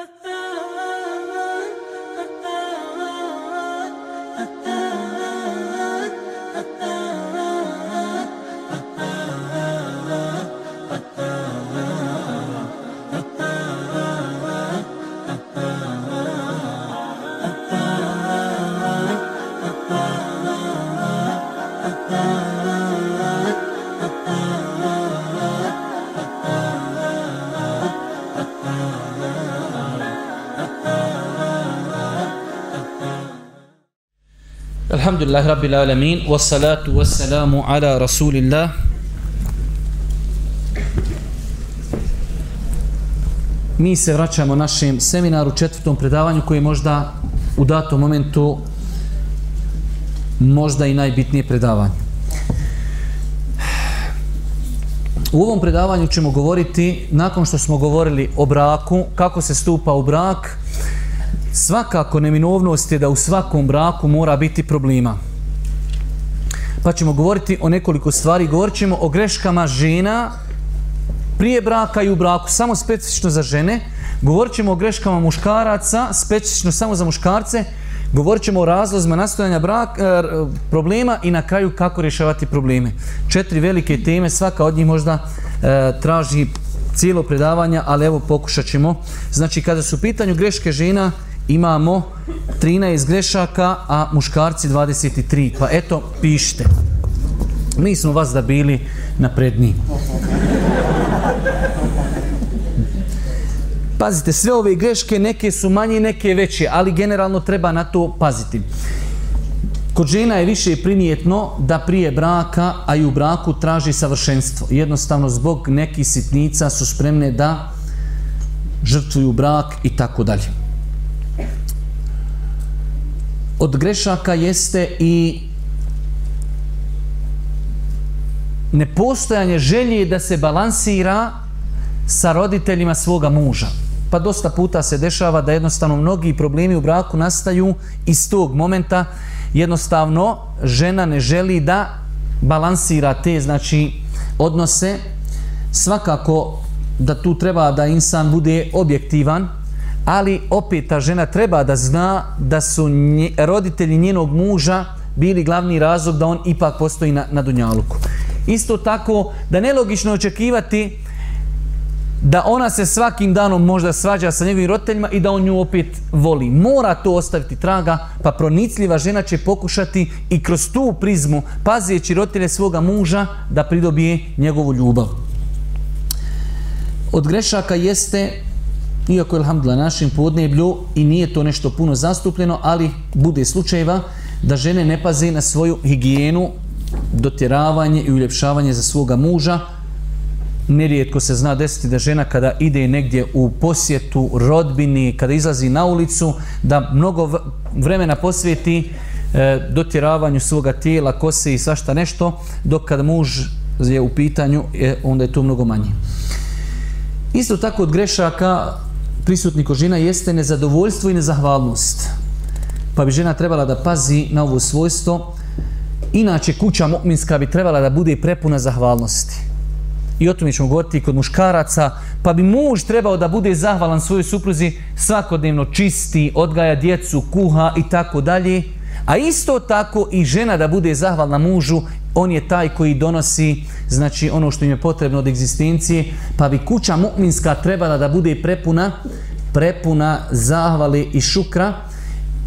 Ha ha! الحمد لله رب العالمين والصلاة والسلام على رسول الله Mi se vraćamo našem seminaru, četvrtom predavanju, koji je možda u datom momentu možda i najbitnije predavanje. U ovom predavanju ćemo govoriti, nakon što smo govorili o braku, kako se stupa u brak – svakako neminovnost je da u svakom braku mora biti problema. Pa ćemo govoriti o nekoliko stvari. Govorit ćemo o greškama žena prije braka i u braku, samo specifično za žene. Govorit ćemo o greškama muškaraca, specifično samo za muškarce. Govorit ćemo o razlozima nastojanja brak, e, problema i na kraju kako rješavati probleme. Četiri velike teme, svaka od njih možda e, traži cijelo predavanja, ali evo pokušat ćemo. Znači, kada su u pitanju greške žena, imamo 13 grešaka, a muškarci 23. Pa eto, pišite. Mi smo vas da bili napredni. Pazite, sve ove greške, neke su manje, neke veće, ali generalno treba na to paziti. Kod žena je više primijetno da prije braka, a i u braku, traži savršenstvo. Jednostavno, zbog nekih sitnica su spremne da žrtvuju brak i tako dalje od grešaka jeste i nepostojanje želje da se balansira sa roditeljima svoga muža. Pa dosta puta se dešava da jednostavno mnogi problemi u braku nastaju iz tog momenta. Jednostavno, žena ne želi da balansira te znači odnose. Svakako da tu treba da insan bude objektivan, ali opet ta žena treba da zna da su nje, roditelji njenog muža bili glavni razlog da on ipak postoji na, na Dunjaluku. Isto tako da nelogično očekivati da ona se svakim danom možda svađa sa njegovim roditeljima i da on nju opet voli. Mora to ostaviti traga, pa pronicljiva žena će pokušati i kroz tu prizmu pazijeći roditelje svoga muža da pridobije njegovu ljubav. Od grešaka jeste iako je alhamdulillah našim podneblju i nije to nešto puno zastupljeno, ali bude slučajeva da žene ne paze na svoju higijenu, dotjeravanje i uljepšavanje za svoga muža. Nerijetko se zna desiti da žena kada ide negdje u posjetu, rodbini, kada izlazi na ulicu, da mnogo vremena posvijeti e, dotjeravanju svoga tijela, kose i svašta nešto, dok kad muž je u pitanju, e, onda je to mnogo manje. Isto tako od grešaka prisutni kod žena jeste nezadovoljstvo i nezahvalnost. Pa bi žena trebala da pazi na ovo svojstvo. Inače, kuća mu'minska bi trebala da bude prepuna zahvalnosti. I o tom ćemo govoriti kod muškaraca. Pa bi muž trebao da bude zahvalan svojoj supruzi svakodnevno čisti, odgaja djecu, kuha i tako dalje. A isto tako i žena da bude zahvalna mužu on je taj koji donosi znači ono što im je potrebno od egzistencije, pa bi kuća mu'minska trebala da bude prepuna, prepuna zahvali i šukra.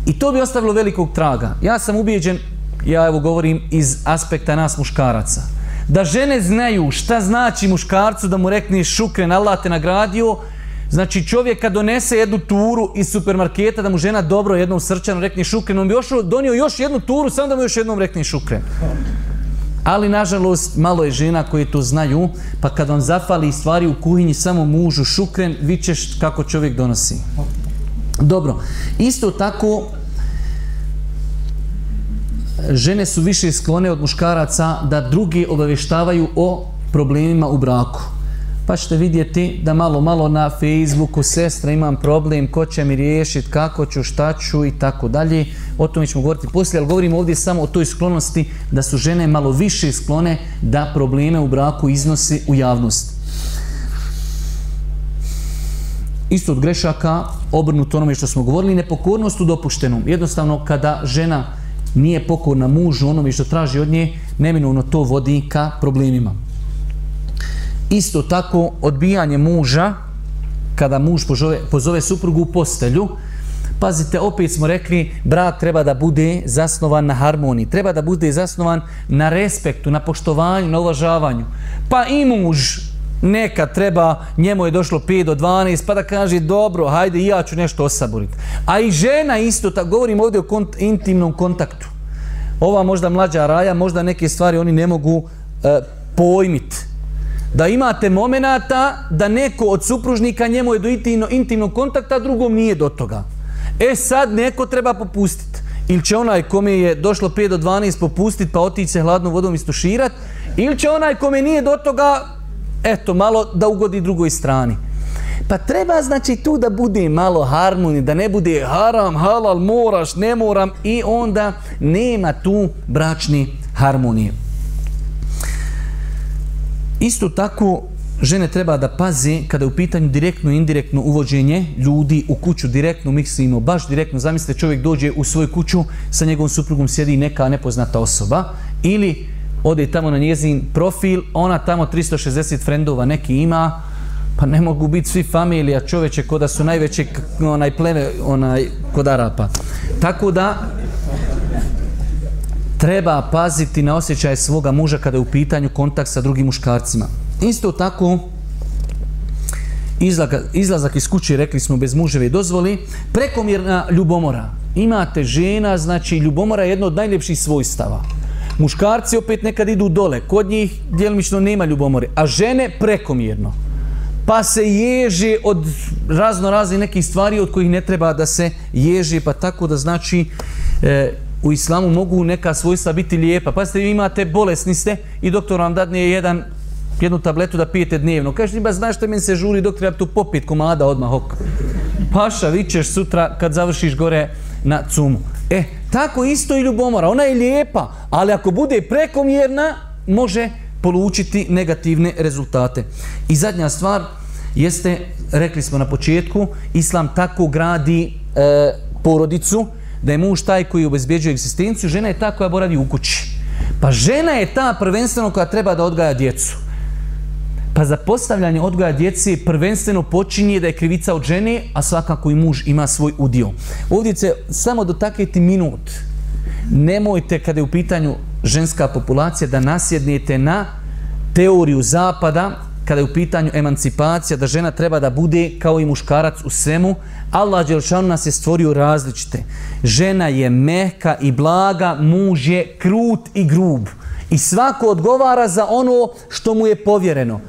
I to bi ostavilo velikog traga. Ja sam ubijeđen, ja evo govorim iz aspekta nas muškaraca, da žene znaju šta znači muškarcu da mu rekne šukren, Allah te nagradio, Znači čovjek kad donese jednu turu iz supermarketa da mu žena dobro jednom srčano rekne šukren, on bi još donio još jednu turu samo da mu još jednom rekne šukren. Ali, nažalost, malo je žena koji to znaju, pa kad vam zafali i stvari u kuhinji samo mužu šukren, vi ćeš kako čovjek donosi. Dobro, isto tako, žene su više sklone od muškaraca da drugi obavještavaju o problemima u braku pa ćete vidjeti da malo, malo na Facebooku sestra imam problem, ko će mi riješiti, kako ću, šta ću i tako dalje. O tome ćemo govoriti poslije, ali govorimo ovdje samo o toj sklonosti da su žene malo više sklone da probleme u braku iznose u javnost. Isto od grešaka, obrnut onome što smo govorili, nepokornost u dopuštenom. Jednostavno, kada žena nije pokorna mužu onome što traži od nje, neminovno to vodi ka problemima. Isto tako odbijanje muža kada muž pozove, pozove suprugu u postelju. Pazite, opet smo rekli, brak treba da bude zasnovan na harmoniji. Treba da bude zasnovan na respektu, na poštovanju, na uvažavanju. Pa i muž neka treba, njemu je došlo 5 do 12, pa da kaže, dobro, hajde, ja ću nešto osaboriti. A i žena isto, tako govorim ovdje o kont intimnom kontaktu. Ova možda mlađa raja, možda neke stvari oni ne mogu e, pojmiti da imate momenata da neko od supružnika njemu je do intimno, intimnog kontakta, a drugom nije do toga. E sad neko treba popustiti. Ili će onaj kome je došlo 5 do 12 popustiti pa otići se hladnom vodom istuširati, ili će onaj kome nije do toga, eto, malo da ugodi drugoj strani. Pa treba znači tu da bude malo harmoni, da ne bude haram, halal, moraš, ne moram i onda nema tu bračni harmonije. Isto tako, žene treba da pazi kada je u pitanju direktno i indirektno uvođenje ljudi u kuću, direktno mislimo, baš direktno, zamislite čovjek dođe u svoju kuću, sa njegovom suprugom sjedi neka nepoznata osoba, ili ode tamo na njezin profil, ona tamo 360 frendova neki ima, pa ne mogu biti svi familija čoveče koda su najveće onaj pleme, onaj kod Arapa. Tako da, treba paziti na osjećaje svoga muža kada je u pitanju kontakt sa drugim muškarcima. Isto tako, izlaka, izlazak iz kuće, rekli smo, bez muževe dozvoli, prekomjerna ljubomora. Imate žena, znači ljubomora je jedno od najljepših svojstava. Muškarci opet nekad idu dole, kod njih djelmično nema ljubomore, a žene prekomjerno. Pa se ježe od razno razne nekih stvari od kojih ne treba da se ježe, pa tako da znači e, u islamu mogu neka svojstva biti lijepa. Pazite, vi imate bolesni ste i doktor vam dadne jedan, jednu tabletu da pijete dnevno. Kažete, ba znaš što meni se žuri, doktor, ja tu popit komada odmah ok. Paša, vi ćeš sutra kad završiš gore na cumu. E, tako isto i ljubomora. Ona je lijepa, ali ako bude prekomjerna, može polučiti negativne rezultate. I zadnja stvar jeste, rekli smo na početku, islam tako gradi e, porodicu, porodicu, da je muž taj koji obezbjeđuje egzistenciju, žena je ta koja boravi u kući. Pa žena je ta prvenstveno koja treba da odgaja djecu. Pa za postavljanje odgoja djeci prvenstveno počinje da je krivica od žene, a svakako i muž ima svoj udio. Ovdje se samo do takviti minut. Nemojte kada je u pitanju ženska populacija da nasjednijete na teoriju zapada kada je u pitanju emancipacija, da žena treba da bude kao i muškarac u svemu. Allah Đelšanu nas je stvorio različite. Žena je mehka i blaga, muž je krut i grub. I svako odgovara za ono što mu je povjereno.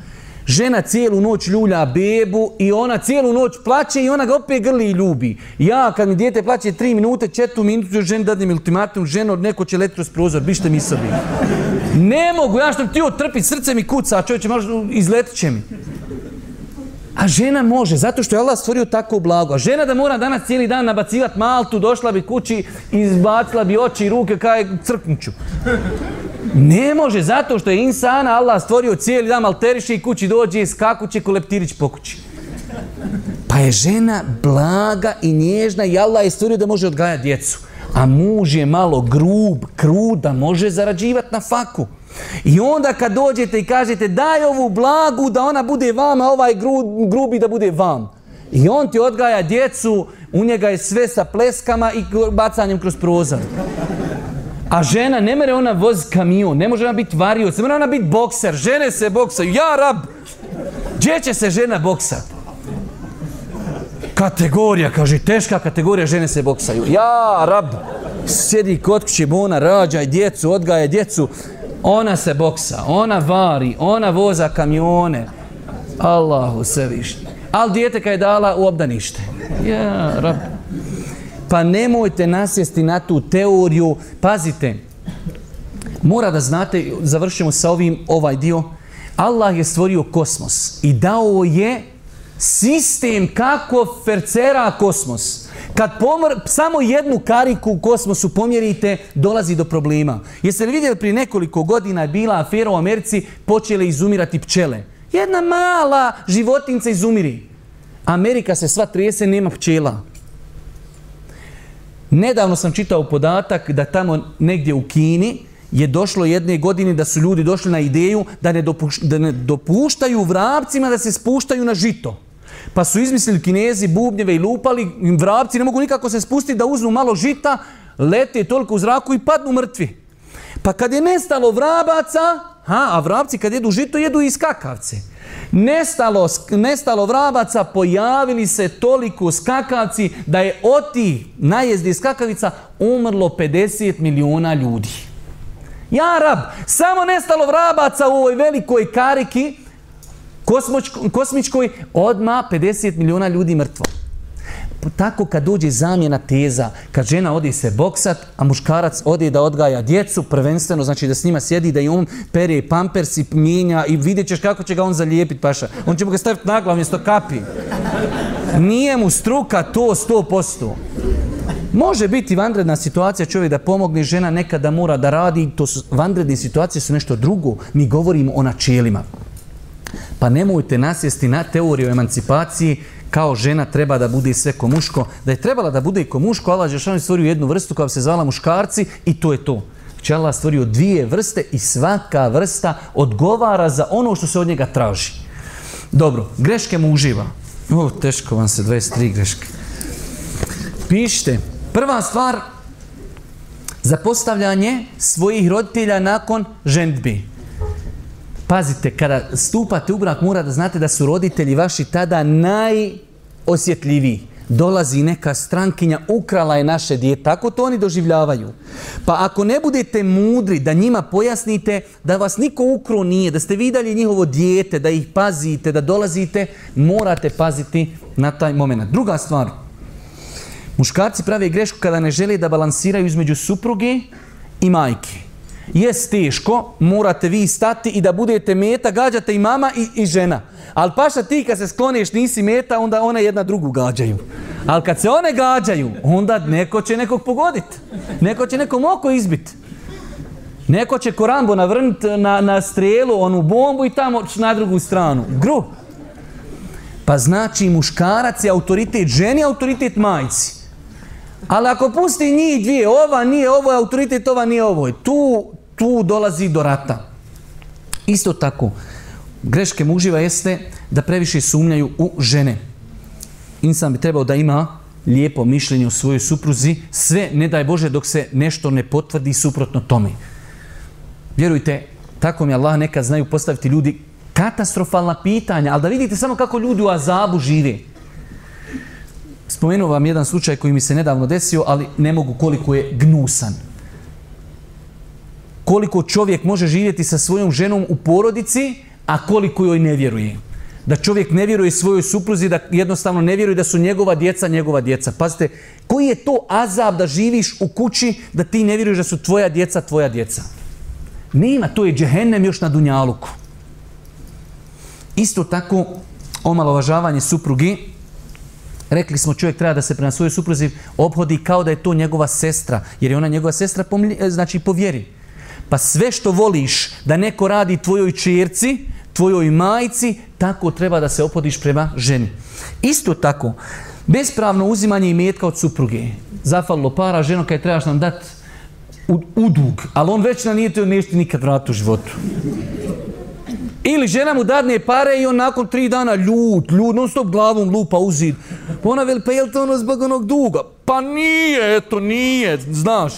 Žena cijelu noć ljulja bebu i ona cijelu noć plaće i ona ga opet grli i ljubi. Ja, kad mi dijete plaće 3 minute, 4 minute, žen dadim ultimatum, ženo, neko će leti kroz prozor, bište mi sobi. Ne mogu, ja što ti otrpi, srce mi kuca, a čovječe, malo izletit će mi. A žena može, zato što je Allah stvorio tako blago. A žena da mora danas cijeli dan nabacivati maltu, došla bi kući, izbacila bi oči i ruke, kaj crknuću. Ne može, zato što je insana, Allah stvorio cijeli dan, malteriše i kući dođe, skakuće ko leptirić po kući. Pa je žena blaga i nježna i Allah je stvorio da može odgajati djecu. djecu a muž je malo grub, kruda, može zarađivati na faku. I onda kad dođete i kažete daj ovu blagu da ona bude vam, a ovaj gru, grubi da bude vam. I on ti odgaja djecu, u njega je sve sa pleskama i bacanjem kroz prozor. A žena, ne mere ona voz kamion, ne može ona biti varioc, ne mere ona biti bokser, žene se boksaju, ja rab! Gdje će se žena boksati? kategorija, kaže, teška kategorija, žene se boksaju. Ja, rab, sjedi kod kuće, ona rađa i djecu, odgaje djecu, ona se boksa, ona vari, ona voza kamione. Allahu se višnji. Ali djete kada je dala u obdanište. Ja, rab. Pa nemojte nasjesti na tu teoriju. Pazite, mora da znate, završimo sa ovim ovaj dio, Allah je stvorio kosmos i dao je sistem kako fercera kosmos. Kad pomor, samo jednu kariku u kosmosu pomjerite, dolazi do problema. Jeste li vidjeli prije nekoliko godina je bila afera u Americi, počele izumirati pčele. Jedna mala životinca izumiri. Amerika se sva trese, nema pčela. Nedavno sam čitao podatak da tamo negdje u Kini je došlo jedne godine da su ljudi došli na ideju da ne, dopuš, da ne dopuštaju vrabcima da se spuštaju na žito. Pa su izmislili kinezi bubnjeve i lupali, vrabci ne mogu nikako se spustiti da uzmu malo žita, lete toliko u zraku i padnu mrtvi. Pa kad je nestalo vrabaca, ha, a vrabci kad jedu žito, jedu i skakavce. Nestalo, nestalo vrabaca, pojavili se toliko skakavci da je od ti najezdi skakavica umrlo 50 milijuna ljudi. Ja, rab, samo nestalo vrabaca u ovoj velikoj kariki, kosmičkoj, odma 50 miliona ljudi mrtvo. Tako kad dođe zamjena teza, kad žena ode se boksat, a muškarac ode da odgaja djecu, prvenstveno, znači da s njima sjedi, da i on pere pampers i mijenja i vidjet ćeš kako će ga on zalijepiti, paša. On će mu ga staviti na glavu mjesto kapi. Nije mu struka to sto posto. Može biti vanredna situacija čovjek da pomogne žena nekada mora da radi, to su, vanredne situacije su nešto drugo, mi govorimo o načelima pa nemojte nasjesti na teoriju emancipaciji kao žena treba da bude sve ko muško. Da je trebala da bude i ko muško, Allah je stvorio jednu vrstu koja bi se zvala muškarci i to je to. Znači Allah stvorio dvije vrste i svaka vrsta odgovara za ono što se od njega traži. Dobro, greške mu uživa. O, teško vam se, 23 greške. Pišite. Prva stvar, zapostavljanje svojih roditelja nakon ženitbi pazite, kada stupate u brak, mora da znate da su roditelji vaši tada najosjetljiviji. Dolazi neka strankinja, ukrala je naše dijete. Tako to oni doživljavaju. Pa ako ne budete mudri da njima pojasnite da vas niko ukro nije, da ste vidjeli njihovo dijete, da ih pazite, da dolazite, morate paziti na taj moment. Druga stvar, muškarci prave grešku kada ne žele da balansiraju između supruge i majke jest teško, morate vi stati i da budete meta, gađate i mama i, i žena. Ali paša ti kad se skloniš nisi meta, onda one jedna drugu gađaju. Ali kad se one gađaju, onda neko će nekog pogodit. Neko će nekom oko izbit. Neko će korambo navrnit na, na strelu, onu bombu i tamo na drugu stranu. Gru. Pa znači muškarac je autoritet, ženi je autoritet majci. Ali ako pusti njih dvije, ova nije ovo, je autoritet, ova nije ovo, tu, tu dolazi do rata. Isto tako, greške muživa jeste da previše sumnjaju u žene. Insan bi trebao da ima lijepo mišljenje o svojoj supruzi, sve, ne daj Bože, dok se nešto ne potvrdi suprotno tome. Vjerujte, tako mi Allah nekad znaju postaviti ljudi katastrofalna pitanja, ali da vidite samo kako ljudi u azabu žive. Spomenuo vam jedan slučaj koji mi se nedavno desio, ali ne mogu koliko je gnusan. Koliko čovjek može živjeti sa svojom ženom u porodici, a koliko joj ne vjeruje. Da čovjek ne vjeruje svojoj supruzi, da jednostavno ne vjeruje da su njegova djeca njegova djeca. Pazite, koji je to azab da živiš u kući da ti ne vjeruješ da su tvoja djeca tvoja djeca? Nema, to je džehennem još na dunjaluku. Isto tako, omalovažavanje supruge, Rekli smo čovjek treba da se prema svojoj supruzi obhodi kao da je to njegova sestra, jer je ona njegova sestra pomlj, e, znači po vjeri. Pa sve što voliš da neko radi tvojoj čerci, tvojoj majci, tako treba da se obhodiš prema ženi. Isto tako, bespravno uzimanje imetka od supruge. Zafalilo para, ženo kada je trebaš nam dati u, u dug, ali on već na nije to nešto nikad vratu u životu. Ili žena mu dadne pare i on nakon tri dana ljud, ljud, non stop glavom lupa u zid. Ona veli, pa je li to ono zbog onog duga? Pa nije, eto, nije, znaš.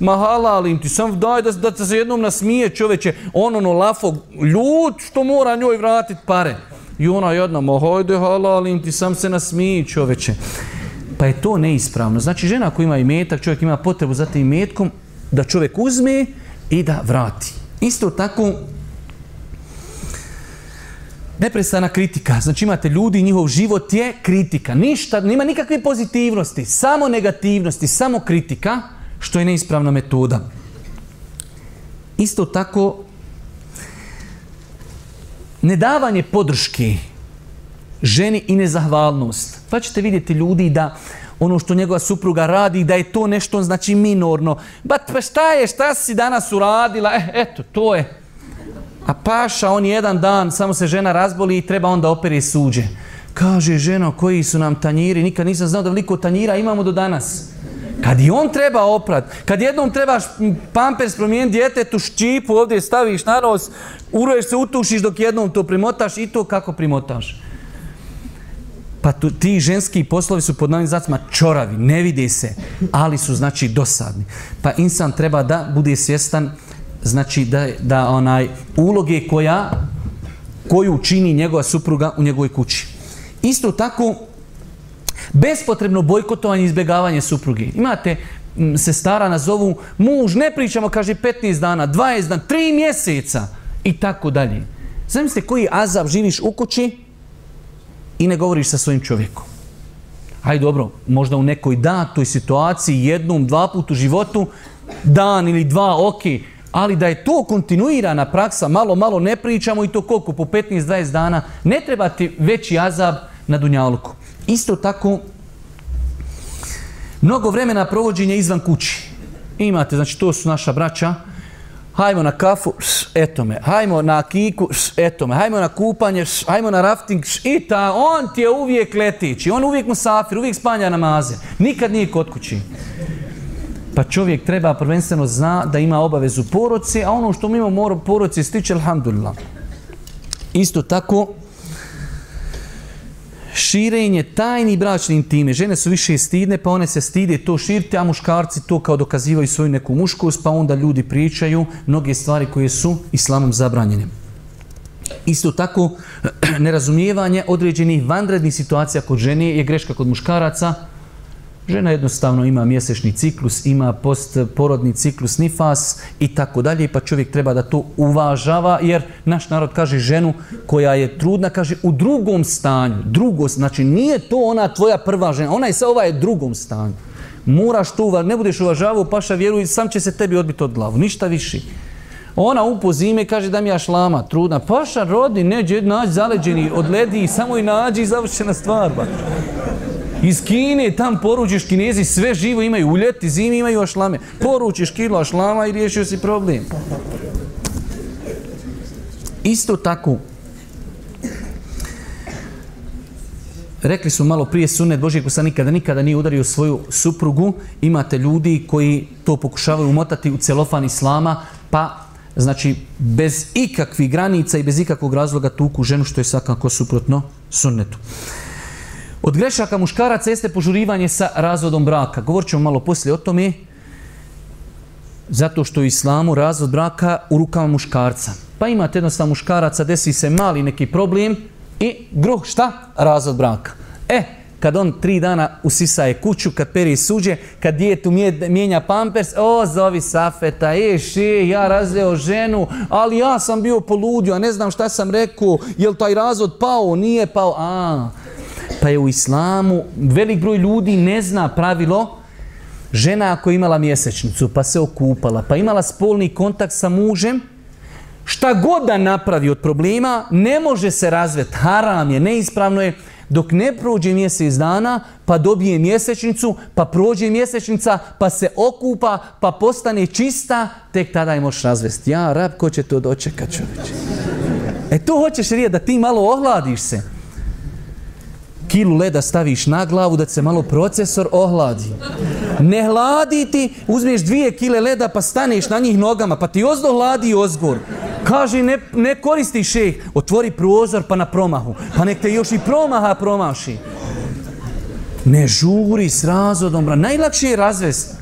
Ma halalim ti, sam daj da, da se jednom nasmije čoveče, on ono lafo, ljud što mora njoj vratit pare. I ona jedna, ma hajde halalim ti, sam se nasmije čoveče. Pa je to neispravno. Znači, žena koja ima imetak, čovjek ima potrebu za tim imetkom, da čovjek uzme i da vrati. Isto tako neprestana kritika. Znači imate ljudi, njihov život je kritika. Ništa, nema nikakve pozitivnosti, samo negativnosti, samo kritika, što je neispravna metoda. Isto tako, nedavanje podrške ženi i nezahvalnost. Pa ćete vidjeti ljudi da ono što njegova supruga radi, da je to nešto znači minorno. Ba, pa šta je, šta si danas uradila? E, eto, to je, A paša, on jedan dan, samo se žena razboli i treba onda opere suđe. Kaže, ženo, koji su nam tanjiri? Nikad nisam znao da veliko tanjira imamo do danas. Kad i on treba oprat, kad jednom trebaš pampers promijeniti djetetu, ščipu ovdje staviš na nos, uroješ se, utušiš dok jednom to primotaš i to kako primotaš. Pa tu, ti ženski poslovi su pod novim zacima čoravi, ne vide se, ali su znači dosadni. Pa insan treba da bude svjestan uh, znači da, da onaj uloge koja koju čini njegova supruga u njegovoj kući. Isto tako, bespotrebno bojkotovanje i izbjegavanje supruge. Imate m, se stara na zovu muž, ne pričamo, kaže 15 dana, 20 dana, 3 mjeseca i tako dalje. Zamislite koji azav živiš u kući i ne govoriš sa svojim čovjekom. Aj dobro, možda u nekoj datoj situaciji, jednom, dva put u životu, dan ili dva, okej, okay, ali da je to kontinuirana praksa, malo, malo ne pričamo i to koliko, po 15-20 dana, ne treba ti veći azab na Dunjaluku. Isto tako, mnogo vremena provođenje izvan kući. Imate, znači to su naša braća, hajmo na kafu, s, eto me, hajmo na kiku, s, eto me, hajmo na kupanje, s, hajmo na rafting, s, i ta, on ti je uvijek letići, on uvijek musafir, uvijek spanja namaze, nikad nije kod kući. Pa čovjek treba prvenstveno zna da ima obavezu poroci, a ono što mimo mora poroci stiče, alhamdulillah. Isto tako, širenje tajni bračni intime. Žene su više stidne, pa one se stide to širte, a muškarci to kao dokazivaju svoju neku muškost, pa onda ljudi pričaju mnoge stvari koje su islamom zabranjene. Isto tako, nerazumijevanje određenih vanrednih situacija kod žene je greška kod muškaraca, žena jednostavno ima mjesečni ciklus, ima postporodni ciklus, nifas i tako dalje, pa čovjek treba da to uvažava, jer naš narod kaže ženu koja je trudna, kaže u drugom stanju, drugo, znači nije to ona tvoja prva žena, ona je sa ovaj drugom stanju. Moraš to uvažavati, ne budeš uvažavao, paša vjeru i sam će se tebi odbiti od glavu, ništa više. Ona upo zime kaže da mi ja šlama, trudna, paša rodi, neđe, nađi zaleđeni, odledi, samo i nađi i završena stvar, ba iz Kine tam poručiš Kinezi, sve živo imaju, u ljeti, zimi imaju ašlame. Poručiš kilo ašlama i riješio si problem. Isto tako, rekli su malo prije sunet Božijeg kusa nikada, nikada nije udario svoju suprugu. Imate ljudi koji to pokušavaju umotati u celofan islama, pa znači bez ikakvih granica i bez ikakvog razloga tuku ženu što je svakako suprotno sunnetu. Uh, Od grešaka muškaraca jeste požurivanje sa razvodom braka. Govorit ćemo malo poslije o tome, zato što je islamu razvod braka u rukama muškarca. Pa imate jednostavno muškaraca, desi se mali neki problem i gruh, šta? Razvod braka. E, kad on tri dana usisaje kuću, kad peri suđe, kad dijetu mijenja pampers, o, zovi Safeta, e, še, ja razveo ženu, ali ja sam bio poludio, a ne znam šta sam rekao, je li taj razvod pao, nije pao, a, -a. Pa je u islamu velik broj ljudi ne zna pravilo žena ako je imala mjesečnicu, pa se okupala, pa imala spolni kontakt sa mužem, šta god da napravi od problema, ne može se razvet, haram je, neispravno je, dok ne prođe mjesec dana, pa dobije mjesečnicu, pa prođe mjesečnica, pa se okupa, pa postane čista, tek tada je možeš razvesti. Ja, rab, ko će to dočekat, čovječ? E to hoćeš, Rija, da ti malo ohladiš se kilu leda staviš na glavu da se malo procesor ohladi. Ne hladi ti, uzmiješ dvije kile leda pa staneš na njih nogama, pa ti ozdo hladi ozgor. Kaže, ne, ne koristi šeh, otvori prozor pa na promahu. Pa nek te još i promaha promaši. Ne žuri s razodom, najlakše je razvesti.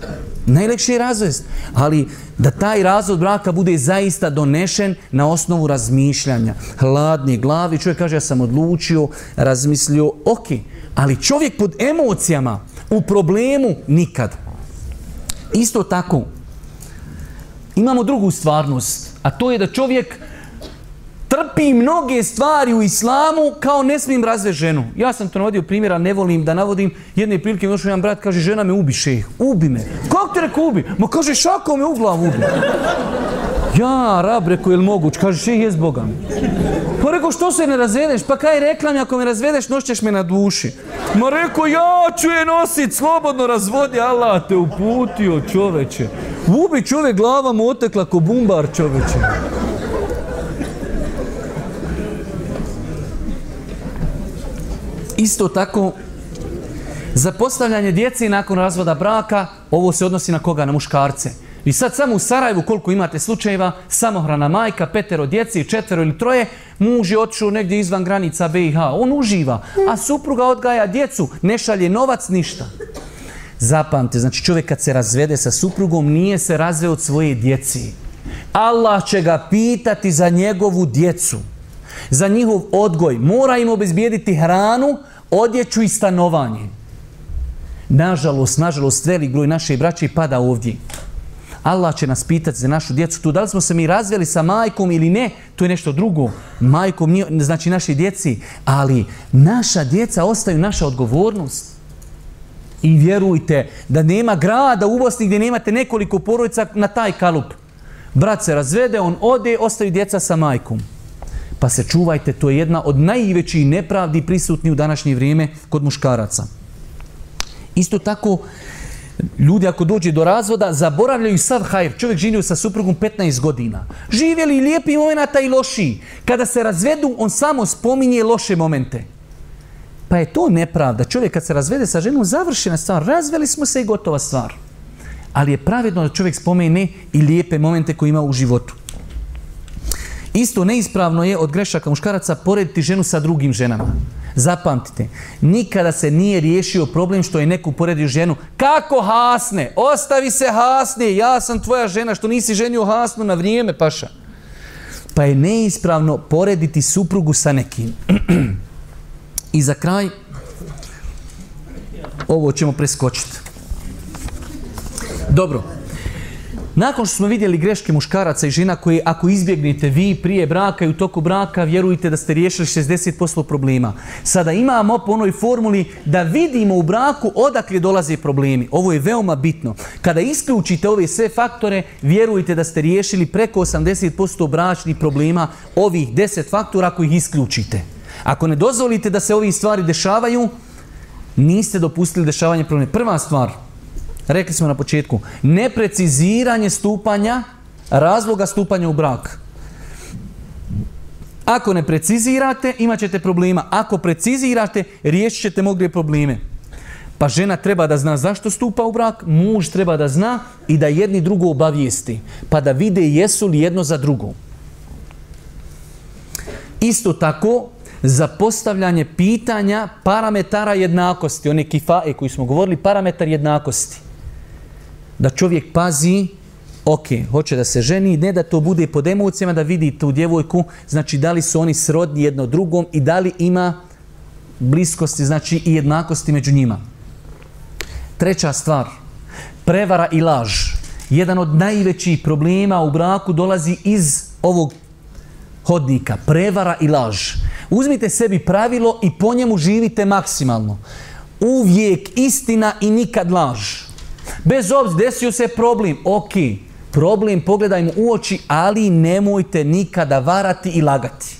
Najlekše je razvest, ali da taj razvod braka bude zaista donešen na osnovu razmišljanja. Hladni glavi, čovjek kaže ja sam odlučio, razmislio, ok, ali čovjek pod emocijama, u problemu, nikad. Isto tako, imamo drugu stvarnost, a to je da čovjek trpi mnoge stvari u islamu kao ne smijem razve ženu. Ja sam to navodio primjera, ne volim da navodim. Jedne prilike mi došao jedan brat, kaže, žena me ubi, šeh, ubi me. Kako te reko ubi? Ma kaže, šako me u glavu ubi. Ja, rab, reko, jel moguć? Kaže, šeh, jes Boga mi. Pa reko, što se ne razvedeš? Pa kaj rekla mi, ako me razvedeš, nošćeš me na duši. Ma reko, ja ću je nosit, slobodno razvodi, Allah te uputio, čoveče. Ubi čovek, glava mu otekla ko bumbar, čoveče. Isto tako, za postavljanje djece nakon razvoda braka, ovo se odnosi na koga? Na muškarce. I sad samo u Sarajevu, koliko imate slučajeva, samohrana majka, petero djeci, četvero ili troje, muž je otišao negdje izvan granica BiH. On uživa, a supruga odgaja djecu, ne šalje novac, ništa. Zapamte, znači čovjek kad se razvede sa suprugom, nije se razveo od svoje djeci. Allah će ga pitati za njegovu djecu za njihov odgoj, mora im obezbijediti hranu, odjeću i stanovanje. Nažalost, nažalost, velik broj naše braće pada ovdje. Allah će nas pitati za našu djecu tu. Da li smo se mi razveli sa majkom ili ne, to je nešto drugo. Majkom, znači naši djeci, ali naša djeca ostaju naša odgovornost. I vjerujte da nema grada u Bosni gdje nemate nekoliko porodica na taj kalup. Brat se razvede, on ode, ostaju djeca sa majkom. Pa se čuvajte, to je jedna od najvećih nepravdi prisutni u današnje vrijeme kod muškaraca. Isto tako, ljudi ako dođe do razvoda, zaboravljaju sav hajr. Čovjek živio sa suprugom 15 godina. Živjeli i lijepi momenta i loši. Kada se razvedu, on samo spominje loše momente. Pa je to nepravda. Čovjek kad se razvede sa ženom, završena stvar. Razveli smo se i gotova stvar. Ali je pravedno da čovjek spomene i lijepe momente koje ima u životu. Isto neispravno je od grešaka muškaraca porediti ženu sa drugim ženama. Zapamtite, nikada se nije riješio problem što je neku poredio ženu. Kako hasne? Ostavi se hasne, ja sam tvoja žena, što nisi ženio hasnu na vrijeme, paša. Pa je neispravno porediti suprugu sa nekim. I za kraj, ovo ćemo preskočiti. Dobro, Nakon što smo vidjeli greške muškaraca i žena koji ako izbjegnete vi prije braka i u toku braka, vjerujte da ste riješili 60% problema. Sada imamo po onoj formuli da vidimo u braku odakle dolaze problemi. Ovo je veoma bitno. Kada isključite ove sve faktore, vjerujte da ste riješili preko 80% bračnih problema ovih 10 faktora koji ih isključite. Ako ne dozvolite da se ovi stvari dešavaju, niste dopustili dešavanje problema. Prva stvar – rekli smo na početku, nepreciziranje stupanja, razloga stupanja u brak. Ako ne precizirate, imat ćete problema. Ako precizirate, riješit ćete mogli probleme. Pa žena treba da zna zašto stupa u brak, muž treba da zna i da jedni drugo obavijesti, pa da vide jesu li jedno za drugo. Isto tako, za postavljanje pitanja parametara jednakosti, one kifae koji smo govorili, parametar jednakosti da čovjek pazi, ok, hoće da se ženi, ne da to bude pod emocijama, da vidi tu djevojku, znači da li su oni srodni jedno drugom i da li ima bliskosti, znači i jednakosti među njima. Treća stvar, prevara i laž. Jedan od najvećih problema u braku dolazi iz ovog hodnika. Prevara i laž. Uzmite sebi pravilo i po njemu živite maksimalno. Uvijek istina i nikad laž. Laž. Bez obzira, desio se problem, ok, problem, pogledaj mu u oči, ali nemojte nikada varati i lagati.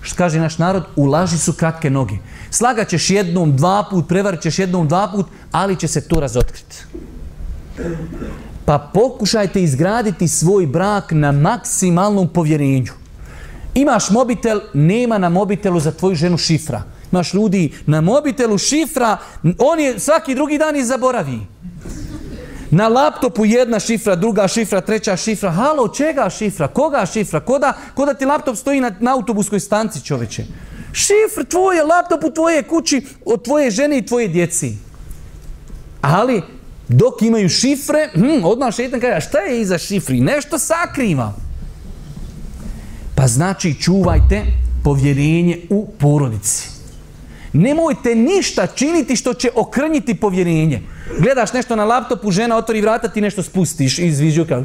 Što kaže naš narod, u laži su kratke noge. Slagat ćeš jednom, dva put, prevarit ćeš jednom, dva put, ali će se to razotkriti. Pa pokušajte izgraditi svoj brak na maksimalnom povjerenju. Imaš mobitel, nema na mobitelu za tvoju ženu šifra. Imaš ljudi na mobitelu šifra, on je svaki drugi dan i zaboravi. Na laptopu jedna šifra, druga šifra, treća šifra. Halo, čega šifra? Koga šifra? Koda, koda ti laptop stoji na, na autobuskoj stanci, čoveče? Šifr tvoje, laptop u tvoje kući, od tvoje žene i tvoje djeci. Ali, dok imaju šifre, hmm, odmah šetan kaže, šta je iza šifri? Nešto sakriva. Pa znači, čuvajte povjerenje u porodici. Nemojte ništa činiti što će okrnjiti povjerenje. Povjerenje. Gledaš nešto na laptopu, žena otvori vrata, ti nešto spustiš i izviđu kao...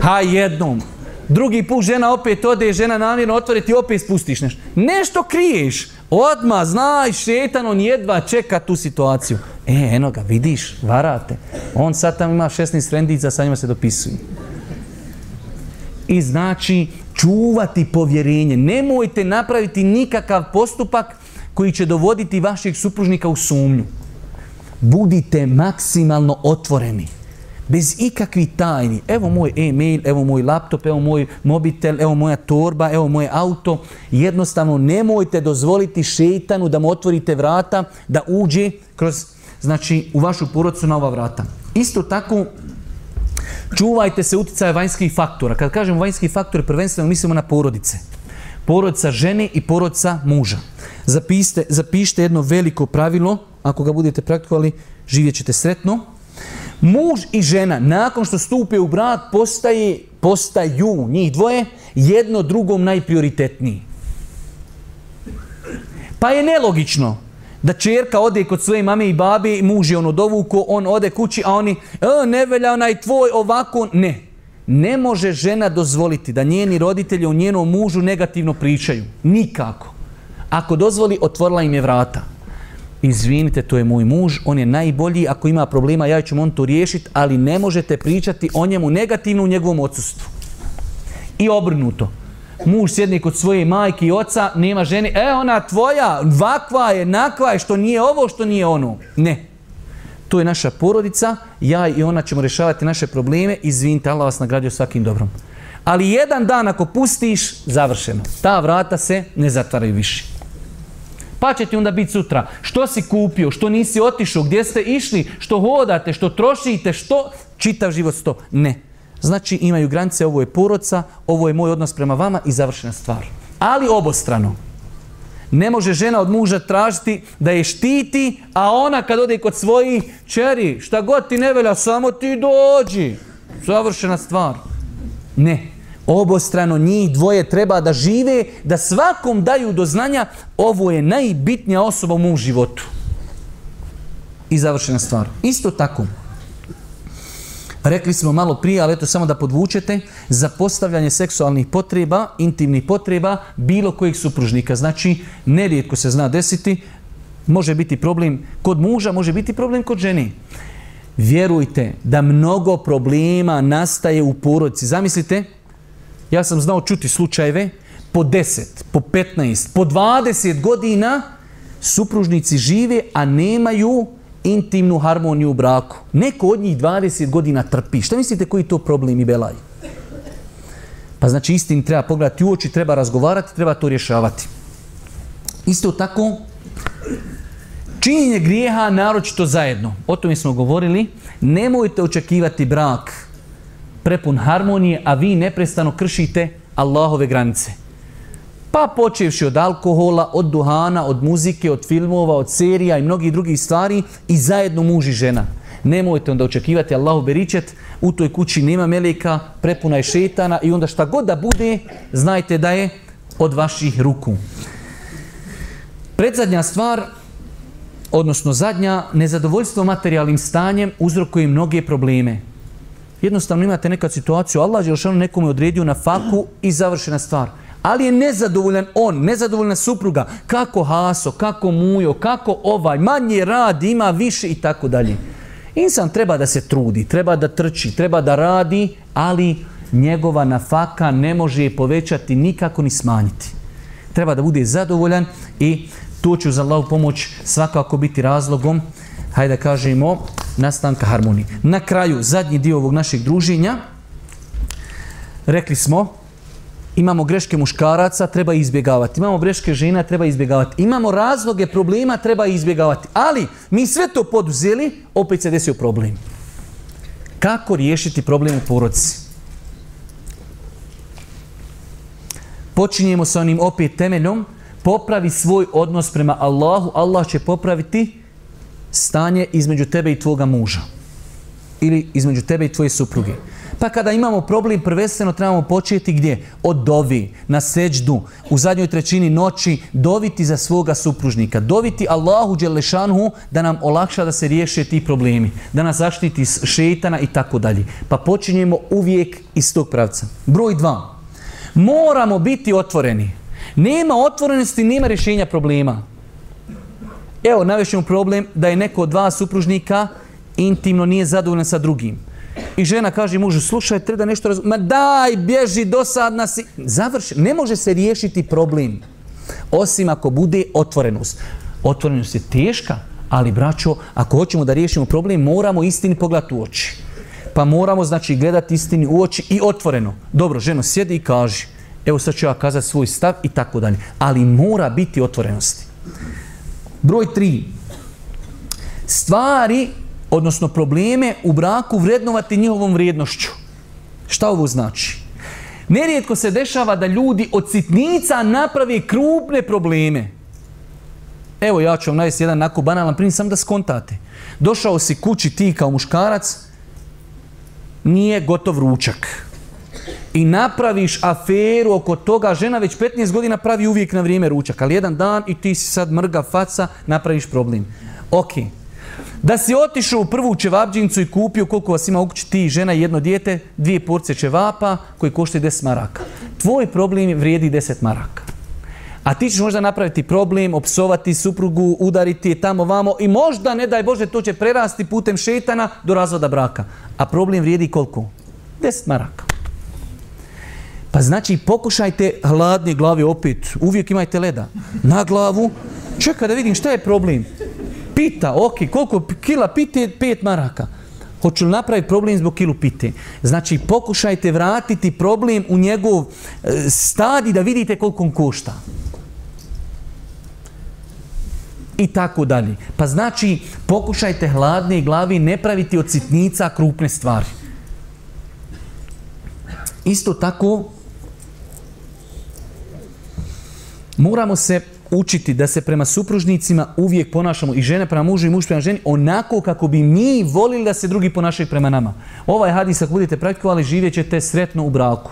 Ha, jednom. Drugi put žena opet ode, žena namjerno otvori, ti opet spustiš nešto. Nešto kriješ. Odma, znaj, šetan, on jedva čeka tu situaciju. E, eno ga, vidiš, varate. On sad tamo ima 16 rendica, sa njima se dopisuju. I znači, čuvati povjerenje. Nemojte napraviti nikakav postupak koji će dovoditi vašeg supružnika u sumnju. Budite maksimalno otvoreni. Bez ikakvi tajni. Evo moj e-mail, evo moj laptop, evo moj mobitel, evo moja torba, evo moje auto. Jednostavno nemojte dozvoliti šeitanu da mu otvorite vrata, da uđe kroz, znači, u vašu porodcu na ova vrata. Isto tako, čuvajte se utjecaja vanjskih faktora. Kad kažem vanjski faktor, prvenstveno mislimo na porodice porodca žene i porodca muža. Zapiste, zapište jedno veliko pravilo, ako ga budete praktikovali, živjet ćete sretno. Muž i žena, nakon što stupe u brak, postaje, postaju njih dvoje jedno drugom najprioritetniji. Pa je nelogično da čerka ode kod svoje mame i babi, muž je ono dovuko, on ode kući, a oni, e, ne velja onaj tvoj ovako, ne. Ne može žena dozvoliti da njeni roditelji o njenom mužu negativno pričaju. Nikako. Ako dozvoli, otvorila im je vrata. Izvinite, to je moj muž, on je najbolji, ako ima problema, ja ću on to riješiti, ali ne možete pričati o njemu negativno u njegovom odsustvu. I obrnuto. Muž sjedni kod svoje majke i oca, nema žene, e, ona tvoja, vakva je, nakva je, što nije ovo, što nije ono. Ne. Ne to je naša porodica, ja i ona ćemo rješavati naše probleme, izvinite, Allah vas nagradio svakim dobrom. Ali jedan dan ako pustiš, završeno. Ta vrata se ne zatvaraju više. Pa će ti onda biti sutra. Što si kupio, što nisi otišao, gdje ste išli, što hodate, što trošite, što čitav život sto. Ne. Znači imaju granice, ovo je poroca, ovo je moj odnos prema vama i završena stvar. Ali obostrano. Ne može žena od muža tražiti da je štiti, a ona kad ode kod svoji čeri, šta god ti ne velja, samo ti dođi. Završena stvar. Ne. Obostrano njih dvoje treba da žive, da svakom daju do znanja, ovo je najbitnija osoba u mom životu. I završena stvar. Isto tako. Pa rekli smo malo prije, ali eto samo da podvučete, za postavljanje seksualnih potreba, intimnih potreba, bilo kojih supružnika. Znači, nerijetko se zna desiti, može biti problem kod muža, može biti problem kod ženi. Vjerujte da mnogo problema nastaje u porodici. Zamislite, ja sam znao čuti slučajeve, po 10, po 15, po 20 godina supružnici žive, a nemaju intimnu harmoniju u braku. Neko od njih 20 godina trpi. Šta mislite koji to problem i belaj? Pa znači istin treba pogledati u oči, treba razgovarati, treba to rješavati. Isto tako, činjenje grijeha naročito zajedno. O tome smo govorili. Nemojte očekivati brak prepun harmonije, a vi neprestano kršite Allahove granice. Pa počevši od alkohola, od duhana, od muzike, od filmova, od serija i mnogih drugih stvari i zajedno muž i žena. Nemojte onda očekivati Allahu beričet, u toj kući nema meleka, prepuna je šetana i onda šta god da bude, znajte da je od vaših ruku. Predzadnja stvar, odnosno zadnja, nezadovoljstvo materijalnim stanjem uzrokuje mnoge probleme. Jednostavno imate neka situaciju, Allah je još ono nekom je odredio na faku i završena stvar. stvar ali je nezadovoljan on, nezadovoljna supruga, kako haso, kako mujo, kako ovaj, manje radi, ima više i tako dalje. Insan treba da se trudi, treba da trči, treba da radi, ali njegova nafaka ne može je povećati nikako ni smanjiti. Treba da bude zadovoljan i to će uz Allahu pomoć svakako biti razlogom, hajde da kažemo, nastanka harmonije. Na kraju, zadnji dio ovog našeg druženja, rekli smo, Imamo greške muškaraca, treba izbjegavati. Imamo greške žena, treba izbjegavati. Imamo razloge problema, treba izbjegavati. Ali mi sve to poduzeli, opet se desio problem. Kako riješiti problem u porodci? Počinjemo sa onim opet temeljom. Popravi svoj odnos prema Allahu. Allah će popraviti stanje između tebe i tvoga muža. Ili između tebe i tvoje supruge. Mm -hmm. Pa kada imamo problem, prvenstveno trebamo početi gdje? Od dovi, na seđdu, u zadnjoj trećini noći, doviti za svoga supružnika. Doviti Allahu Đelešanhu da nam olakša da se riješe ti problemi. Da nas zaštiti šeitana i tako dalje. Pa počinjemo uvijek iz tog pravca. Broj dva. Moramo biti otvoreni. Nema otvorenosti, nema rješenja problema. Evo, navješćemo problem da je neko od dva supružnika intimno nije zadovoljan sa drugim. I žena kaže mužu, slušaj, treba nešto razumjeti. Ma daj, bježi, dosadna si. Završi. Ne može se riješiti problem. Osim ako bude otvorenost. Otvorenost je teška, ali braćo, ako hoćemo da riješimo problem, moramo istini pogledati u oči. Pa moramo, znači, gledati istini u oči i otvoreno. Dobro, ženo, sjedi i kaže, evo sad ću ja kazati svoj stav i tako dalje. Ali mora biti otvorenosti. Broj tri. Stvari odnosno probleme u braku vrednovati njihovom vrijednošću. Šta ovo znači? Nerijetko se dešava da ljudi od sitnica napravi krupne probleme. Evo ja ću vam najesti jedan nako banalan primjer, sam da skontate. Došao si kući ti kao muškarac, nije gotov ručak. I napraviš aferu oko toga, žena već 15 godina pravi uvijek na vrijeme ručak, ali jedan dan i ti si sad mrga faca, napraviš problem. Okej. Okay. Da si otišao u prvu čevapđinicu i kupio koliko vas ima ukući ti žena i jedno dijete, dvije porce čevapa koji koštaju 10 maraka. Tvoj problem vrijedi 10 maraka. A ti ćeš možda napraviti problem, opsovati suprugu, udariti je tamo vamo i možda, ne daj Bože, to će prerasti putem šetana do razvoda braka. A problem vrijedi koliko? 10 maraka. Pa znači pokušajte hladne glave opet, uvijek imajte leda, na glavu, čekaj da vidim šta je problem pita, ok, koliko kila pite, pet maraka. Hoću li napraviti problem zbog kilu pite? Znači, pokušajte vratiti problem u njegov e, stadi da vidite koliko on košta. I tako dalje. Pa znači, pokušajte hladne glavi ne praviti od sitnica krupne stvari. Isto tako, moramo se učiti da se prema supružnicima uvijek ponašamo i žene prema mužu i muž prema ženi onako kako bi mi volili da se drugi ponašaju prema nama. Ovaj hadis ako budete praktikovali, živjet ćete sretno u braku.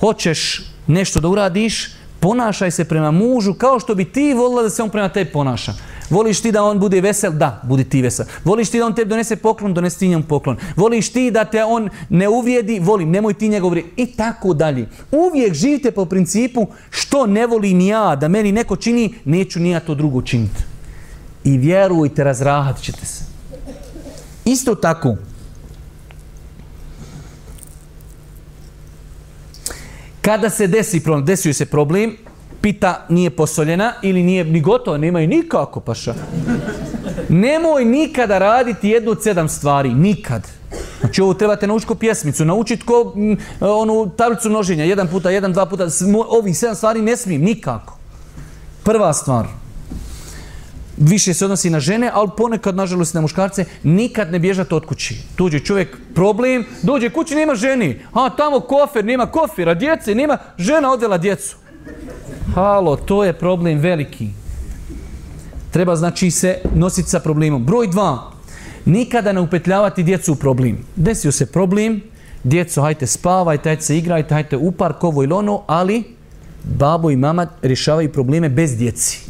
Hoćeš nešto da uradiš, ponašaj se prema mužu kao što bi ti volila da se on prema tebi ponaša. Voliš ti da on bude vesel? Da, budi ti vesel. Voliš ti da on tebi donese poklon? Donesi ti njemu poklon. Voliš ti da te on ne uvijedi? Volim, nemoj ti njegov vrijed. I tako dalje. Uvijek živite po principu što ne volim ja, da meni neko čini, neću ni ja to drugo činiti. I vjerujte, razrahat ćete se. Isto tako. Kada se desi problem, desio se problem, pita nije posoljena ili nije ni gotova, nemaju nikako paša. Nemoj nikada raditi jednu od sedam stvari, nikad. Znači ovo trebate naučiti ko pjesmicu, naučiti ko m, mm, onu tablicu množenja, jedan puta, jedan, dva puta, ovi sedam stvari ne smijem nikako. Prva stvar, više se odnosi na žene, ali ponekad, nažalost, na muškarce, nikad ne bježate od kući. Tuđe čovjek, problem, dođe kući, nema ženi. A, tamo kofer, nema kofira, djece, nema žena odvela djecu. Halo, to je problem veliki. Treba znači se nositi sa problemom. Broj dva, nikada ne upetljavati djecu u problem. Desio se problem, djeco, hajte spavajte, hajte se igrajte, hajte u park, ovo ili ono, ali babo i mama rješavaju probleme bez djeci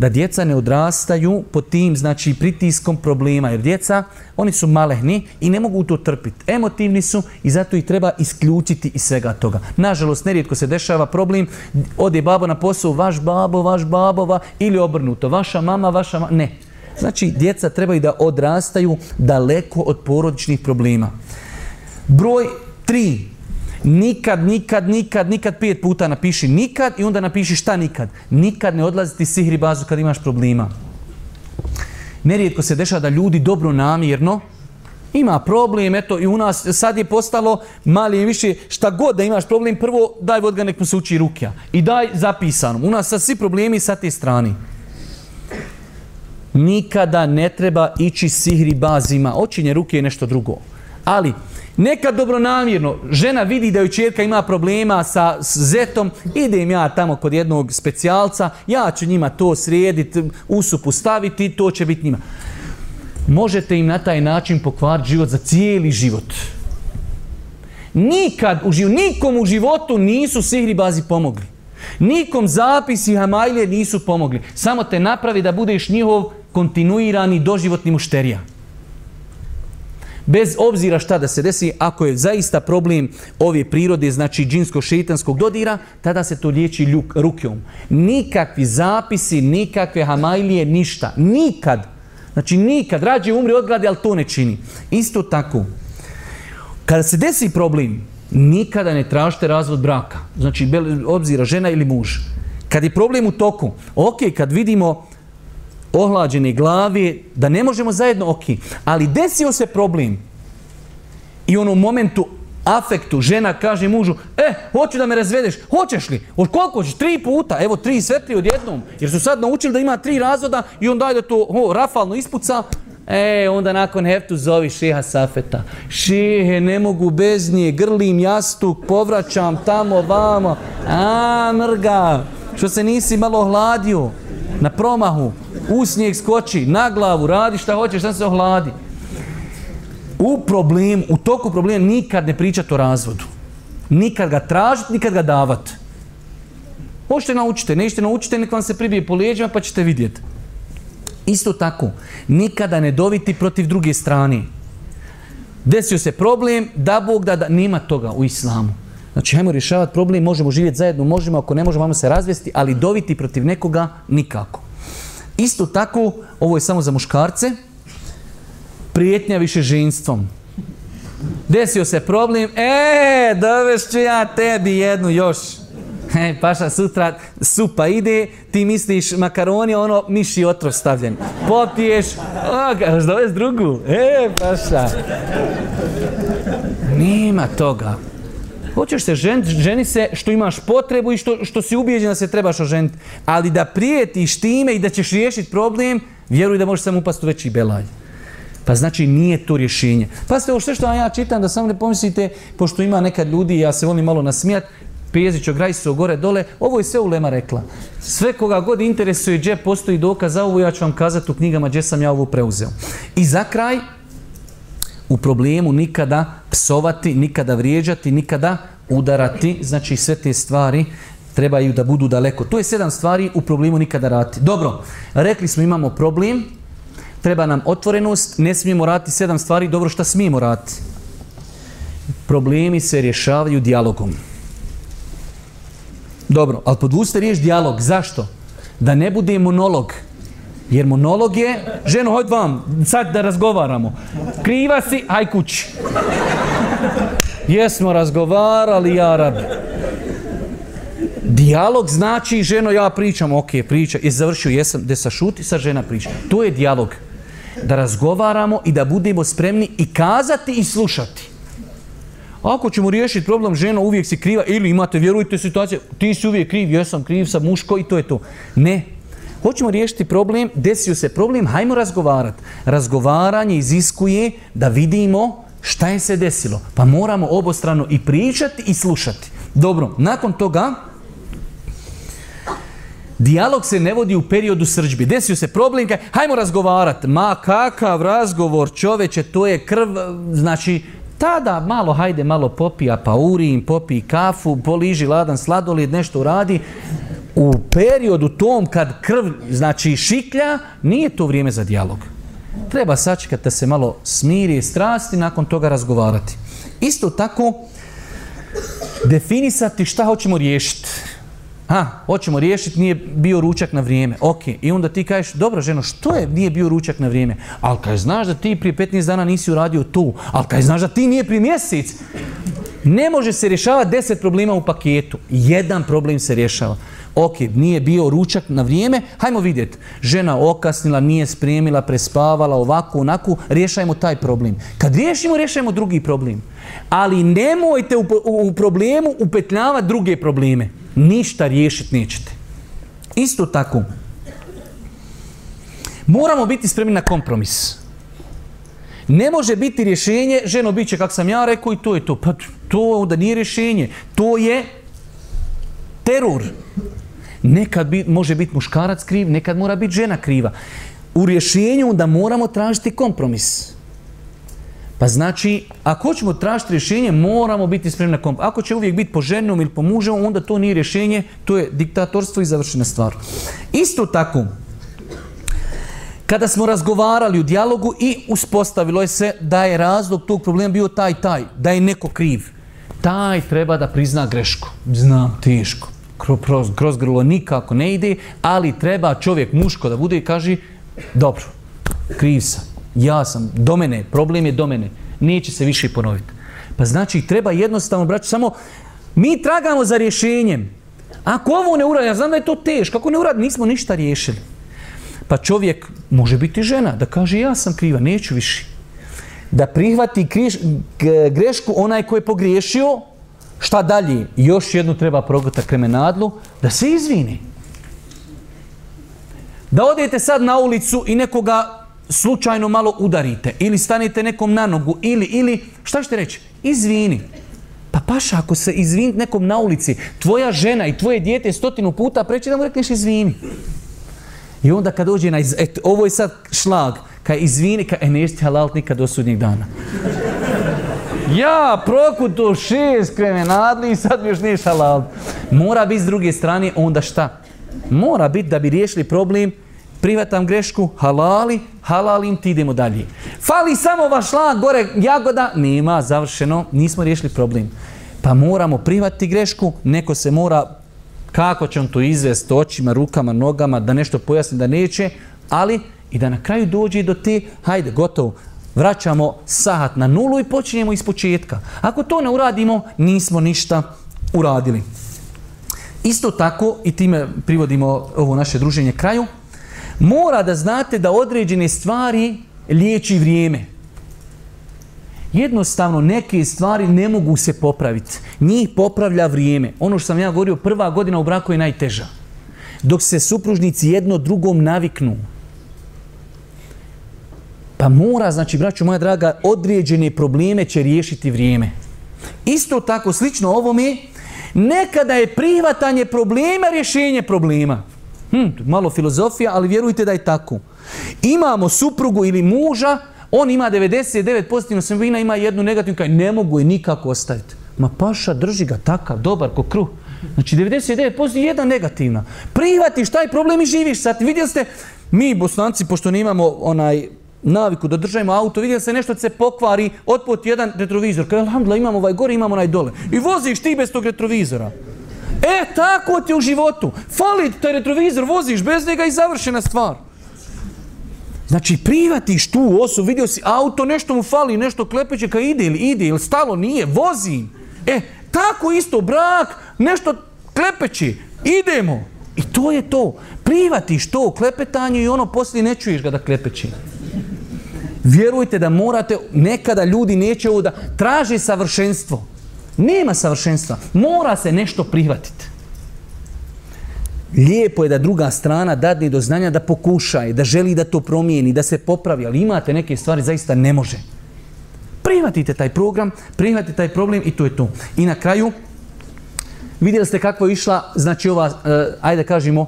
da djeca ne odrastaju pod tim znači pritiskom problema jer djeca oni su malehni i ne mogu to trpiti emotivni su i zato ih treba isključiti iz svega toga nažalost nerijetko se dešava problem ode babo na posao vaš babo vaš babova ili obrnuto vaša mama vaša ma ne znači djeca trebaju da odrastaju daleko od porodičnih problema broj Nikad, nikad, nikad, nikad pet puta napiši nikad i onda napiši šta nikad. Nikad ne odlazi ti sihri bazu kad imaš problema. Nerijetko se dešava da ljudi dobro namjerno ima problem, eto, i u nas sad je postalo mali i više, šta god da imaš problem, prvo daj vodga nek mu se uči rukja. I daj zapisano. U nas sad svi problemi sa te strani. Nikada ne treba ići sihri bazima. Očinje ruke je nešto drugo. Ali, Nekad dobronamirno, žena vidi da joj čerka ima problema sa zetom, idem ja tamo kod jednog specijalca, ja ću njima to srediti, usupu staviti, to će biti njima. Možete im na taj način pokvariti život za cijeli život. Nikad u životu, nikom u životu nisu sihri bazi pomogli. Nikom zapisi Hamailije nisu pomogli. Samo te napravi da budeš njihov kontinuirani doživotni mušterija bez obzira šta da se desi, ako je zaista problem ove prirode, znači džinsko-šeitanskog dodira, tada se to liječi ljuk, rukjom. Nikakvi zapisi, nikakve hamajlije, ništa. Nikad. Znači nikad. Rađe umri od glade, ali to ne čini. Isto tako, kada se desi problem, nikada ne tražite razvod braka. Znači, obzira žena ili muž. Kad je problem u toku, ok, kad vidimo ohlađene glave, da ne možemo zajedno, ok. Ali desio se problem i on u momentu afektu, žena kaže mužu, e, eh, hoću da me razvedeš, hoćeš li? Od koliko hoćeš? Tri puta, evo tri sve tri odjednom, jer su sad naučili da ima tri razvoda i on daje da to oh, rafalno ispuca, e, onda nakon heftu zovi šeha Safeta. Šehe, ne mogu bez nje, grlim jastuk, povraćam tamo, vamo, a, mrga, što se nisi malo hladio na promahu, u snijeg skoči, na glavu, radi šta hoćeš, sam se ohladi. U problem, u toku problema nikad ne pričati o razvodu. Nikad ga tražiti, nikad ga davati. Ovo što naučite, nešto naučite, nek vam se pribije po lijeđima pa ćete vidjeti. Isto tako, nikada ne doviti protiv druge strane. Desio se problem, da Bog da, da nema toga u islamu. Znači, hajmo rješavati problem, možemo živjeti zajedno, možemo, ako ne možemo, vamo se razvesti, ali doviti protiv nekoga nikako. Isto tako, ovo je samo za muškarce, prijetnja više ženstvom. Desio se problem, e, dovešću ja tebi jednu još. E, paša, sutra supa ide, ti misliš makaroni, ono, miši otrov stavljen. Popiješ, o, kažeš, dovest drugu. E, paša. Nema toga. Nema toga. Hoćeš se ženiti, ženi se što imaš potrebu i što, što si ubijeđen da se trebaš oženiti. Ali da prijetiš time i da ćeš riješiti problem, vjeruj da možeš samo upast u veći belaj. Pa znači nije to rješenje. Pa ste ovo sve što vam ja čitam, da samo ne pomislite, pošto ima nekad ljudi, ja se volim malo nasmijat, pjezić o grajsu gore dole, ovo je sve u Lema rekla. Sve koga god interesuje, gdje postoji dokaz za ovo, ja ću vam kazati u knjigama gdje sam ja ovo preuzeo. I za kraj, u problemu nikada psovati, nikada vrijeđati, nikada udarati. Znači sve te stvari trebaju da budu daleko. To je sedam stvari u problemu nikada raditi. Dobro, rekli smo imamo problem, treba nam otvorenost, ne smijemo raditi sedam stvari, dobro šta smijemo raditi. Problemi se rješavaju dijalogom. Dobro, ali podvuste riješ dijalog. Zašto? Da ne bude monolog. Monolog. Jer monolog je, ženo, hojde vam, sad da razgovaramo. Kriva si, haj kući. Jesmo razgovarali, ja rabi. Dijalog znači, ženo, ja pričam, ok, priča, je završio, jesam, de sa šuti, sa žena priča. To je dijalog. Da razgovaramo i da budemo spremni i kazati i slušati. Ako ćemo riješiti problem, ženo, uvijek si kriva, ili imate, vjerujte, situacije, ti si uvijek kriv, jesam kriv, sam muško i to je to. Ne, Hoćemo riješiti problem, desio se problem, hajmo razgovarati. Razgovaranje iziskuje da vidimo šta je se desilo. Pa moramo obostrano i pričati i slušati. Dobro, nakon toga, Dijalog se ne vodi u periodu srđbi. Desio se problem, kaj, hajmo razgovarati. Ma kakav razgovor čoveče, to je krv. Znači, tada malo, hajde, malo popija, pa urim, popij kafu, poliži ladan sladolid, nešto uradi u periodu tom kad krv, znači šiklja, nije to vrijeme za dijalog. Treba sačekati da se malo smiri i strasti, nakon toga razgovarati. Isto tako, definisati šta hoćemo riješiti. Ha, hoćemo riješiti, nije bio ručak na vrijeme. Ok, i onda ti kažeš, dobro ženo, što je nije bio ručak na vrijeme? Al kaj znaš da ti prije 15 dana nisi uradio tu? Al kaj znaš da ti nije prije mjesec? Ne može se rješavati 10 problema u paketu. Jedan problem se rješava ok, nije bio ručak na vrijeme, hajmo vidjeti. Žena okasnila, nije spremila, prespavala, ovako, onako, rješajmo taj problem. Kad rješimo, rješajmo drugi problem. Ali nemojte u, u, u problemu upetljavati druge probleme. Ništa riješiti nećete. Isto tako. Moramo biti spremni na kompromis. Ne može biti rješenje, ženo biće kako sam ja rekao i to je to. Pa to onda nije rješenje. To je teror. Teror. Nekad bi, može biti muškarac kriv, nekad mora biti žena kriva. U rješenju da moramo tražiti kompromis. Pa znači, ako hoćemo tražiti rješenje, moramo biti spremni na kompromis. Ako će uvijek biti po ženom ili po mužem, onda to nije rješenje, to je diktatorstvo i završena stvar. Isto tako, kada smo razgovarali u dijalogu i uspostavilo je se da je razlog tog problema bio taj, taj, da je neko kriv. Taj treba da prizna grešku. Znam, teško kroz, kroz grlo nikako ne ide, ali treba čovjek muško da bude i kaže, dobro, kriv sam, ja sam, do mene, problem je do mene, neće se više ponoviti. Pa znači, treba jednostavno, braći, samo mi tragamo za rješenjem. Ako ovo ne uradi, ja znam da je to teško, ako ne uradi, nismo ništa riješili. Pa čovjek može biti žena, da kaže ja sam kriva, neću više. Da prihvati kriš, grešku onaj koji je pogriješio, Šta dalje? Još jednu treba progutati kremenadlu da se izvini. Da odete sad na ulicu i nekoga slučajno malo udarite ili stanete nekom na nogu ili, ili, šta ćete reći? Izvini. Pa paša, ako se izvini nekom na ulici, tvoja žena i tvoje dijete stotinu puta preći da mu rekneš izvini. I onda kad dođe na, et, ovo je sad šlag, kaj izvini, kaj e, nešti halalt nikad do sudnjeg dana. Ja prokutu šest kremenadli i sad mi još nije šalal. Mora biti s druge strane, onda šta? Mora biti da bi riješili problem, privatam grešku, halali, halalim ti idemo dalje. Fali samo vaš lak gore jagoda, nema, završeno, nismo riješili problem. Pa moramo privati grešku, neko se mora, kako će on to izvest, očima, rukama, nogama, da nešto pojasni da neće, ali i da na kraju dođe do te, hajde, gotovo, vraćamo sahat na nulu i počinjemo iz početka. Ako to ne uradimo, nismo ništa uradili. Isto tako, i time privodimo ovo naše druženje kraju, mora da znate da određene stvari liječi vrijeme. Jednostavno, neke stvari ne mogu se popraviti. Njih popravlja vrijeme. Ono što sam ja govorio, prva godina u braku je najteža. Dok se supružnici jedno drugom naviknu, Pa mora, znači, braću moja draga, određene probleme će riješiti vrijeme. Isto tako, slično ovo mi, nekada je prihvatanje problema rješenje problema. Hm, malo filozofija, ali vjerujte da je tako. Imamo suprugu ili muža, on ima 99 pozitivno sembina, ima jednu negativnu, kaj ne mogu je nikako ostaviti. Ma paša, drži ga takav, dobar, ko kruh. Znači 99 pozitivno, jedna negativna. Prihvatiš taj problem i živiš sad. Vidjeli ste, mi bosnanci, pošto ne imamo onaj naviku da držajmo auto, vidjeli se nešto se pokvari, otput jedan retrovizor. Kada, alhamdulillah, imamo ovaj gore, imamo onaj dole. I voziš ti bez tog retrovizora. E, tako ti je u životu. Fali ti taj retrovizor, voziš bez njega i završena stvar. Znači, privatiš tu osobu, vidio si auto, nešto mu fali, nešto klepeće, ka ide ili ide ili stalo, nije, vozi. E, tako isto, brak, nešto klepeće, idemo. I to je to. Privatiš to klepetanje i ono poslije ne čuješ ga da klepeće vjerujte da morate, nekada ljudi neće ovo da traže savršenstvo. Nema savršenstva. Mora se nešto prihvatiti. Lijepo je da druga strana dadne do znanja da pokušaje, da želi da to promijeni, da se popravi, ali imate neke stvari, zaista ne može. Prihvatite taj program, prihvatite taj problem i to je to. I na kraju, vidjeli ste kako je išla, znači ova, eh, ajde kažemo,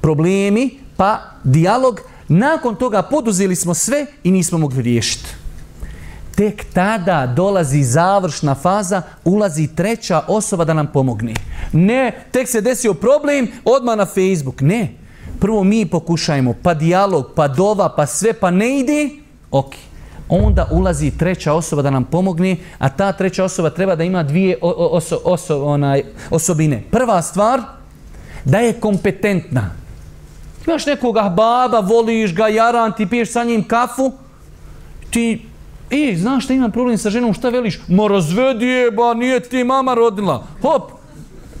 problemi, pa dijalog, Nakon toga poduzeli smo sve i nismo mogli riješiti. Tek tada dolazi završna faza, ulazi treća osoba da nam pomogne. Ne, tek se desio problem, odmah na Facebook. Ne, prvo mi pokušajmo, pa dijalog, pa dova, pa sve, pa ne ide. Ok, onda ulazi treća osoba da nam pomogne, a ta treća osoba treba da ima dvije oso, oso, onaj, osobine. Prva stvar, da je kompetentna. Imaš nekoga baba, voliš ga, jaran, ti piješ sa njim kafu, ti, e, znaš šta imam problem sa ženom, šta veliš? Ma razvedi je, ba, nije ti mama rodila. Hop!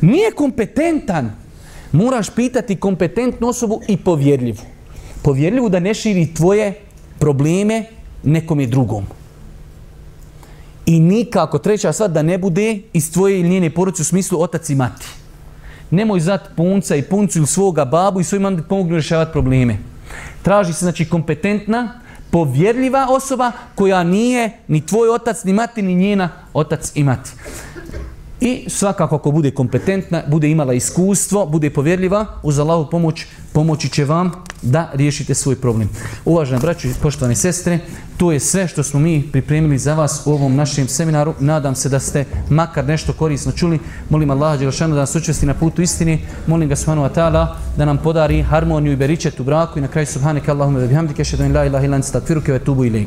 Nije kompetentan. Moraš pitati kompetentnu osobu i povjerljivu. Povjerljivu da ne širi tvoje probleme nekom je drugom. I nikako treća sva da ne bude iz tvoje ili njene poruci u smislu otac i mati nemoj zat punca i puncu ili svoga babu i svoj mam da pomognu rješavati probleme. Traži se znači kompetentna, povjerljiva osoba koja nije ni tvoj otac, ni mati, ni njena otac i mati. I svakako ako bude kompetentna, bude imala iskustvo, bude povjerljiva, uz Allahu pomoć, pomoći će vam da riješite svoj problem. Uvažena braću i poštovane sestre, to je sve što smo mi pripremili za vas u ovom našem seminaru. Nadam se da ste makar nešto korisno čuli. Molim Allaha Đelšanu da nas učesti na putu istini. Molim ga Subhanu Atala da nam podari harmoniju i beričet u braku. I na kraju Subhaneke Allahume ve bihamdike šedan ilaha ilaha ilan stakfiruke ve tubu ilaih.